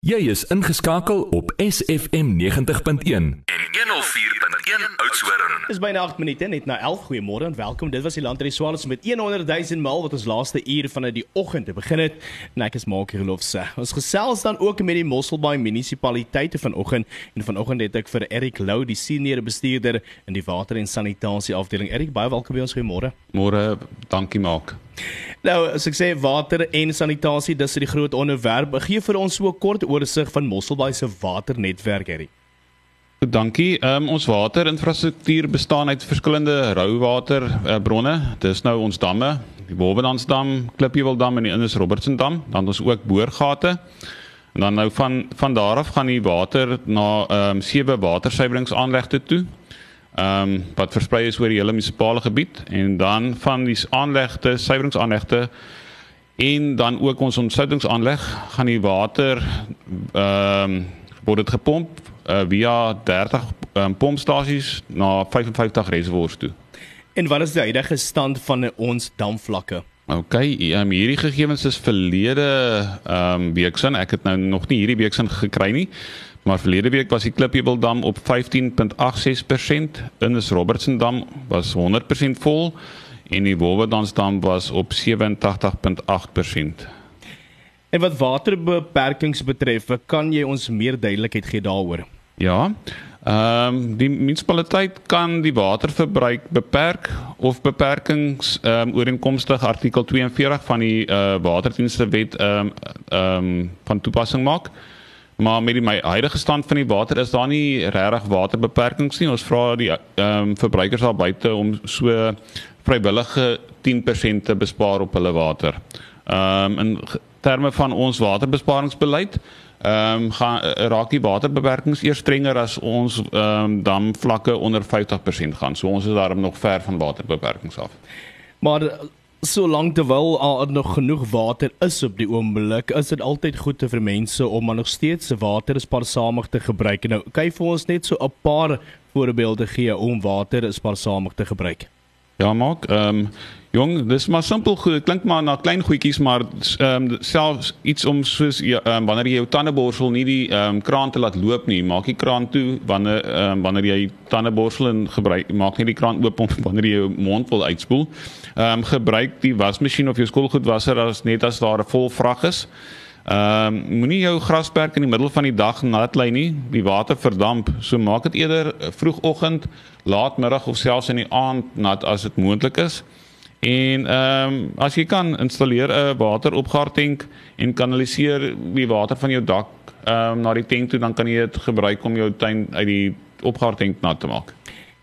Jy is ingeskakel op SFM 90.1 en 104.1 Oudtshoorn. Dis byna 8 minute net na 11. Goeiemôre en welkom. Dit was die Landry Swallows met 100 000 mal wat ons laaste uur van die oggend te begin het. En ek is Mark Gelofse. Ons gesels dan ook met die Mosselbaai munisipaliteite vanoggend en vanoggend het ek vir Erik Lou, die senior bestuurder in die water en sanitasie afdeling. Erik, baie welkom by ons. Goeiemôre. Môre, dankie Mark. Nou, as ek sê water en sanitasie, dis die groot onderwerp. Gee vir ons so 'n kort oorsig van Mosselbaai se waternetwerk. Goed, dankie. Um, ons waterinfrastruktuur bestaan uit verskillende rouwaterbronne. Uh, Dis nou ons damme, die Wolwedansdam, Klippieweldam en die Indus Robertson dam. Dan ons ook boorgate. En dan nou van van daar af gaan die water na ehm um, sewe watersuiweringsaanlegte toe. Ehm um, wat versprei is oor die hele munisipale gebied en dan van die aanlegte, suiweringsaanlegte en dan ook ons ontsluitingsaanleg gaan die water ehm um, word dit gepomp uh, via 30 um, pompstasies na 55 reservoirs toe. En wat is die huidige stand van ons damvlakke? OK, um, hierdie gegevens is verlede ehm um, week sin. Ek het nou nog nie hierdie week sin gekry nie. Maar verlede week was die Klippiebeldam op 15.86%, Indus Robertson dam was 100% vol en die Wolwedansdam was op 87.8%. En wat waterbeperkings betref, kan jy ons meer duidelikheid gee daaroor? Ja. Ehm um, die munisipaliteit kan die waterverbruik beperk of beperkings ehm um, ooreenkomstig artikel 42 van die uh, waterdienste wet ehm um, ehm um, van toepassing maak. Maar met die my huidige stand van die water is daar nie regtig waterbeperkings nie. Ons vra die ehm um, verbruikers daar buite om so vrywillige 10% te bespaar op hulle water. Ehm um, in terme van ons waterbesparingsbeleid ehm um, gaan raak die waterbeperkings eers strenger as ons ehm um, damvlakke onder 50% gaan. So ons is daarom nog ver van waterbeperkings af. Maar solank terwyl al nog genoeg water is op die oomblik, is dit altyd goed vir mense om maar nog steeds se water spaarsamig te gebruik. Nou, kyk vir ons net so 'n paar voorbeelde gee om water spaarsamig te gebruik. Ja, maak. Ehm um, jong, dis maar simpel goed. Dit klink maar na klein goedjies, maar ehm um, selfs iets om soos ja, um, wanneer jy jou tandeborsel nie die ehm um, kraan te laat loop nie, maak die kraan toe wanneer ehm um, wanneer jy tandeborsel en gebruik maak nie die kraan oop om wanneer jy jou mond wil uitspoel. Ehm um, gebruik die wasmasjien of jou skoolgoedwasser as net as daar 'n vol vrag is. Ehm um, moenie jou grasperk in die middel van die dag nat lê nie. Die water verdamp. So maak dit eerder vroegoggend, laatmiddag of selfs in die aand nat as dit moontlik is. En ehm um, as jy kan installeer 'n wateropgaartank en kanaliseer die water van jou dak ehm um, na die tank toe, dan kan jy dit gebruik om jou tuin uit die opgaartank nat te maak.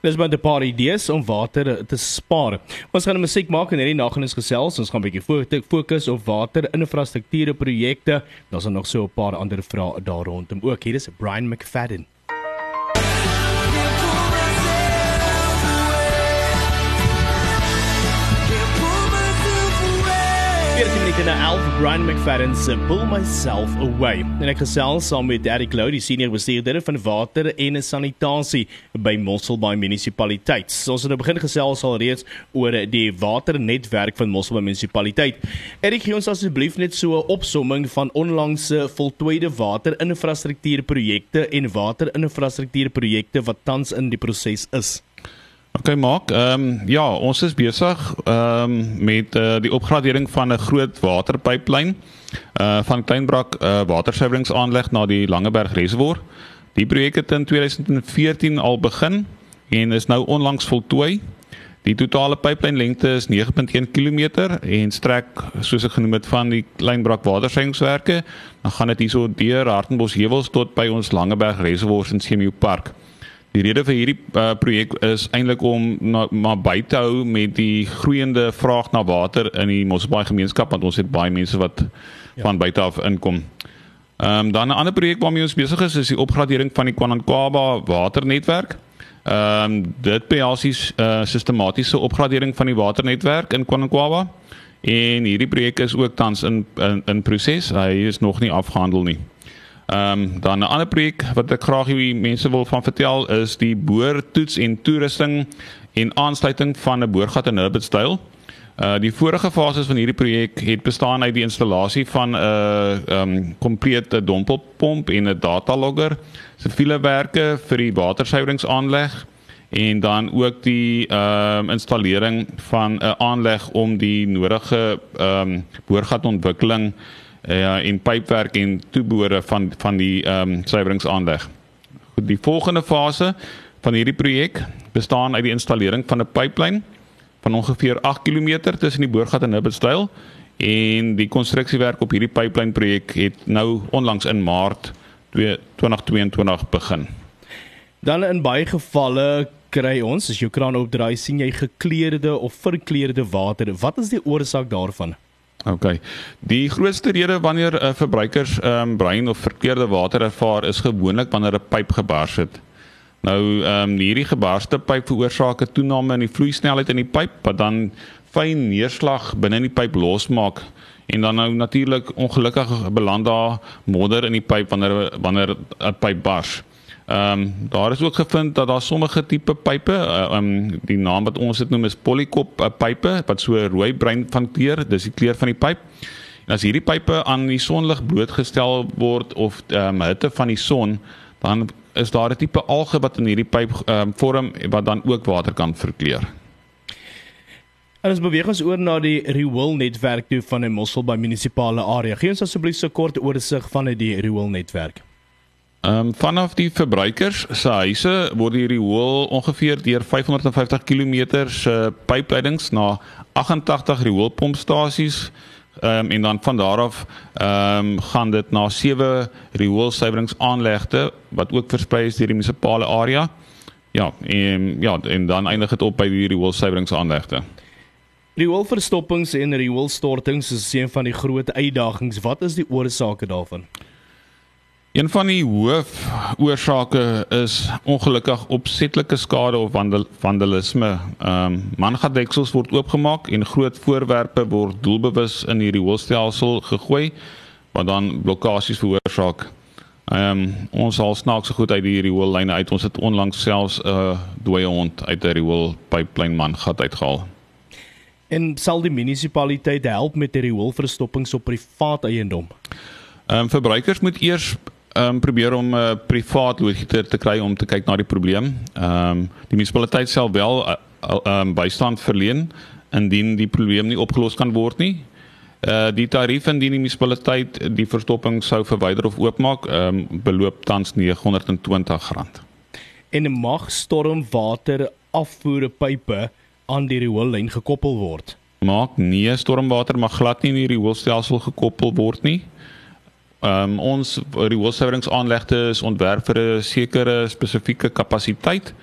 Dis maar 'n paar idees om water te spaar. Ons gaan 'n musiek maak en hierdie naggenus gesels. Ons gaan 'n bietjie fokus op waterinfrastrukture projekte. Daar's nog so 'n paar ander vrae daar rondom. Ook hier is Brian McFadden. Dit is 'n Alf Brian McFadden se Pull Myself Away. En ek gesels saam met Derek Lou, die senior bestuurder van water en sanitasie by Mosselbaai munisipaliteit. So, ons het nou begin gesels al reeds oor die waternetwerk van Mosselbaai munisipaliteit. Erik, gee ons asseblief net so 'n opsomming van onlangse voltooide waterinfrastruktuurprojekte en waterinfrastruktuurprojekte wat tans in die proses is. OK Mark, ehm um, ja, ons is besig ehm um, met uh, die opgradering van 'n groot waterpyplyn uh van Kleinbrak uh, watersuiweringsaanleg na die Langeberg reservoir. Die projek het in 2014 al begin en is nou onlangs voltooi. Die totale pyplynlengte is 9.1 km en strek soos ek genoem het van die Kleinbrak watersuiwingswerke, dan gaan dit hierso deur Hartenbos heuwels tot by ons Langeberg reservoir in Semiu Park. Die rede vir hierdie uh, projek is eintlik om na, maar by te hou met die groeiende vraag na water in die Mosselbaai gemeenskap want ons het baie mense wat ja. van buite af inkom. Ehm um, dan 'n ander projek waarmee ons besig is is die opgradering van die Kwanakwaba waternetwerk. Ehm um, dit behels die uh, sistematiese opgradering van die waternetwerk in Kwanakwaba en hierdie projek is ook tans in in, in proses. Hy is nog nie afgehandel nie. Ehm um, dan 'n ander projek wat ek graag hê mense wil van vertel is die boortoets en toerusting en aansluiting van 'n boorgat in Herbertstyl. Uh die vorige fases van hierdie projek het bestaan uit die installasie van 'n uh, um komplete dompelpomp en 'n datalogger, siviele werke vir die watersuiweringsaanleg en dan ook die um installering van 'n aanleg om die nodige um boorgatontwikkeling uh en pypwerk en toebehore van van die um suiweringsaanleg. Goed, die volgende fase van hierdie projek bestaan uit die installering van 'n pyplyn van ongeveer 8 km tussen die Boorgat en Nibbestyl en die konstruksiewerk op hierdie pipeline projek het nou onlangs in Maart 2022 begin. Dan in baie gevalle kry ons as jou kraan opdraai sien jy gekleurde of verkleurde water. Wat is die oorsaak daarvan? OK. Die grootste rede wanneer 'n uh, verbruikers ehm um, bruin of verkeerde water ervaar is gewoonlik wanneer 'n pyp gebars het. Nou ehm um, hierdie gebarste pyp veroorsaak 'n toename in die vloeisnelheid in die pyp wat dan fyn neerslag binne in die pyp losmaak en dan nou natuurlik ongelukkig beland daar modder in die pyp wanneer wanneer 'n pyp bars. Ehm um, daar is ook gevind dat daar sommige tipe pype, ehm uh, um, die naam wat ons dit noem is polykop uh, pype wat so rooi bruin van kleur, dis die kleur van die pyp. En as hierdie pype aan die sonlig blootgestel word of ehm um, hitte van die son, dan is daar 'n tipe alge wat in hierdie pyp um, vorm wat dan ook water kan verkleur. En ons beweeg ons oor na die Rewil netwerk toe van 'n Mossel by munisipale area. Gee ons asseblief so kort oorsig van die Rewil netwerk. Ehm um, vanaf die verbruikers se huise word die Rewil ongeveer deur 550 km se pypleidings na 88 Rewil pompstasies Ehm um, en dan van daar af ehm um, gaan dit na sewe rioolsuiweringsaanlegte wat ook versprei is deur die munisipale area. Ja, en ja, en dan eindig dit op by die rioolsuiweringsaanlegte. Rioolverstoppings en rioolstortings is een van die groot uitdagings. Wat is die oorsake daarvan? Een van die hoof oorsake is ongelukkig opsetlike skade of vandal, vandalisme. Ehm um, mangadeksels word oopgemaak en groot voorwerpe word doelbewus in hierdie hoofstelsel gegooi wat dan blokkades veroorsaak. Ehm um, ons haal snaakse goed uit hierdie hoëlyne uit. Ons het onlangs selfs 'n uh, dooie hond uit 'n riool pipeline mangat uitgehaal. En sal die munisipaliteit help met die rioolverstoppings op privaat eiendom? Ehm um, verbruikers moet eers um, probeer om 'n uh, eh, privaat loodgieter te kry om te kyk na die probleem. Ehm um, die munisipaliteit sal wel uh, um, bystand verleen indien die probleem nie opgelos kan word nie. Uh die tarief indien die munisipaliteit die verstopping sou verwyder of oopmaak, ehm um, beloop tans R920. En mag stormwater afvoerpype aan die rioolyn gekoppel word? Maak nee, stormwater mag glad nie in die rioolstelsel gekoppel word nie. Ehm um, ons rioolsuiweringsaanlegte is ontwerp vir 'n sekere spesifieke kapasiteit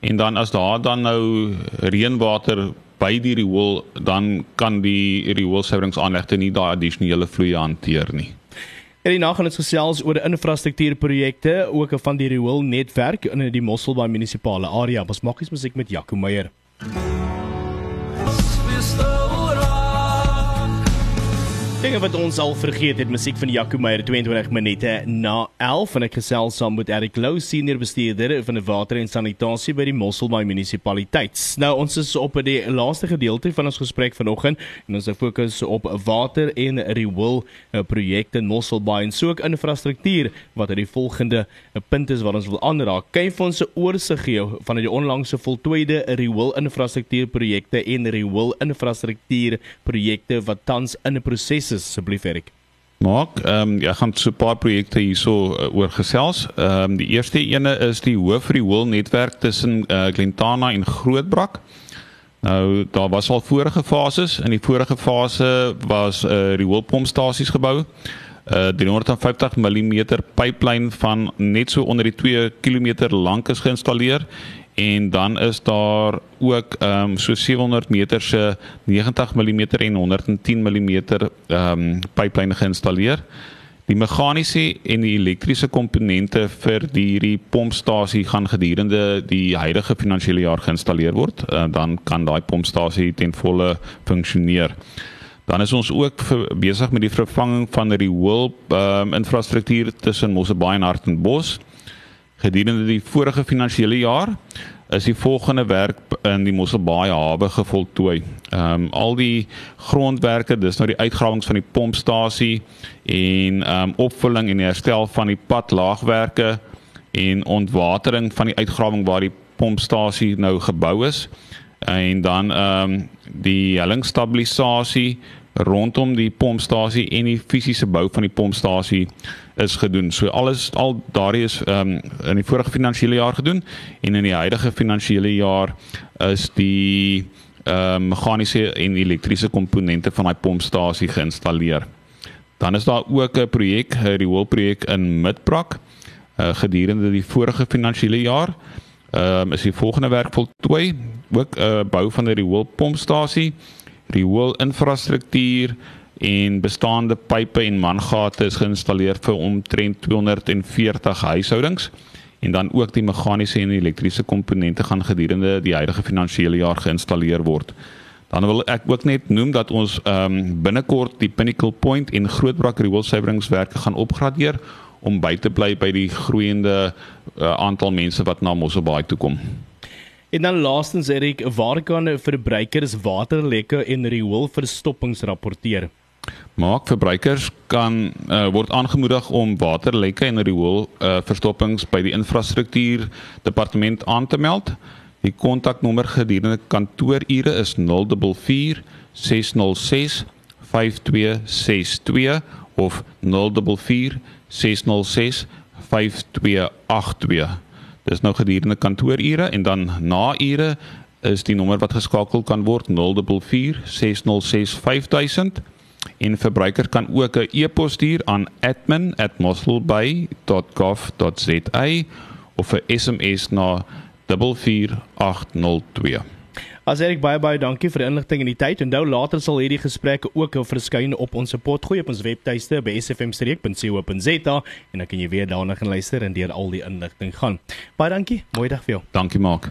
en dan as daar dan nou reënwater by die riool dan kan die rioolsuiweringsaanlegte nie daai addisionele vloeie hanteer nie. En die nagaan het gesels oor infrastruktuurprojekte ook van die rioolnetwerk in die Mosselbaai munisipale area. Ons maak eens musiek met Jaco Meyer. Dinge wat ons al vergeet het, musiek van Jaco Meyer 22 minute na 11 en ek gesels saam met Eric Lou, senior bestuurder van die water en sanitasie by die Mosselbaai munisipaliteit. Nou ons is op die laaste gedeelte van ons gesprek vanoggend en ons fokus op water en riool eh, projekte in Mosselbaai en soek infrastruktuur wat uit die volgende eh, punt is wat ons wil aanraak. Vir ons 'n oorsig gee van die onlangse voltooide riool infrastruktuurprojekte en riool infrastruktuurprojekte wat tans in 'n proses is asseblief Erik. Maak, ehm um, ja, gaan so 'n paar projekte hierso uh, oor gesels. Ehm um, die eerste ene is die Hoofriool netwerk tussen uh, Glentana en Grootbrak. Nou daar was al vorige fases. In die vorige fase was uh, rioolpompstasies gebou. 'n uh, 350 mm pyplyn van net so onder die 2 km lank is geïnstalleer en dan is daar ook ehm um, so 700 meter se 90 mm en 110 mm ehm um, pyplyne geïnstalleer. Die meganiese en die elektriese komponente vir hierdie pompstasie gaan gedurende die huidige finansiële jaar geïnstalleer word. Uh, dan kan daai pompstasie ten volle funksioneer. Dan is ons ook besig met die vervanging van die riool ehm um, infrastruktuur tussen Mosselbaai en Hartenbos gedurende die vorige finansiële jaar is die volgende werk in die Mosselbaai hawe gevoltooi. Ehm um, al die grondwerke, dis nou die uitgrawings van die pompstasie en ehm um, opvulling en herstel van die padlaagwerke en ontwatering van die uitgrawing waar die pompstasie nou gebou is en dan ehm um, die hellingstabilisasie rondom die pompstasie en die fisiese bou van die pompstasie is gedoen. So alles al daardie is ehm um, in die vorige finansiële jaar gedoen en in die huidige finansiële jaar is die ehm um, meganiese en elektriese komponente van daai pompstasie geïnstalleer. Dan is daar ook 'n projek, 'n riool projek in Midbrak uh, gedurende die vorige finansiële jaar. Ehm um, is die volgende werk voltooi, ook 'n uh, bou van 'n riool pompstasie riool infrastruktuur en bestaande pipe en mangate is geïnstalleer vir omtrent 240 huishoudings en dan ook die meganiese en elektriese komponente gaan gedurende die huidige finansiële jaar geïnstalleer word. Dan wil ek ook net noem dat ons ehm um, binnekort die Pinnacle Point en Grootbrak rioolsuiweringswerke gaan opgradeer om by te bly by die groeiende uh, aantal mense wat na Mosselbaai toe kom. En dan laastens Erik, waar kan verbruikers waterlekke en rioolverstoppings rapporteer? Maak verbruikers kan uh, word aangemoedig om waterlekke en riool uh, verstoppings by die infrastruktuur departement aan te meld. Die kontaknommer gedurende kantoorure is 044 606 5262 of 044 606 5282. Dis nou gedurende kantoorure en dan na ure is die nommer wat geskakel kan word 044 606 5000 en verbruiker kan ook 'n e-pos stuur aan admin@mosselbay.gov.za of 'n SMS na 44802. As Erik baie baie dankie vir die inligting en die tyd. Onthou later sal hierdie gesprekke ook verskyn op ons potgooi op ons webtuiste by sfmstreek.co.za en dan kan jy weer daarna gaan luister en deur al die inligting gaan. Baie dankie. Mooi dag vir jou. Dankie Mark.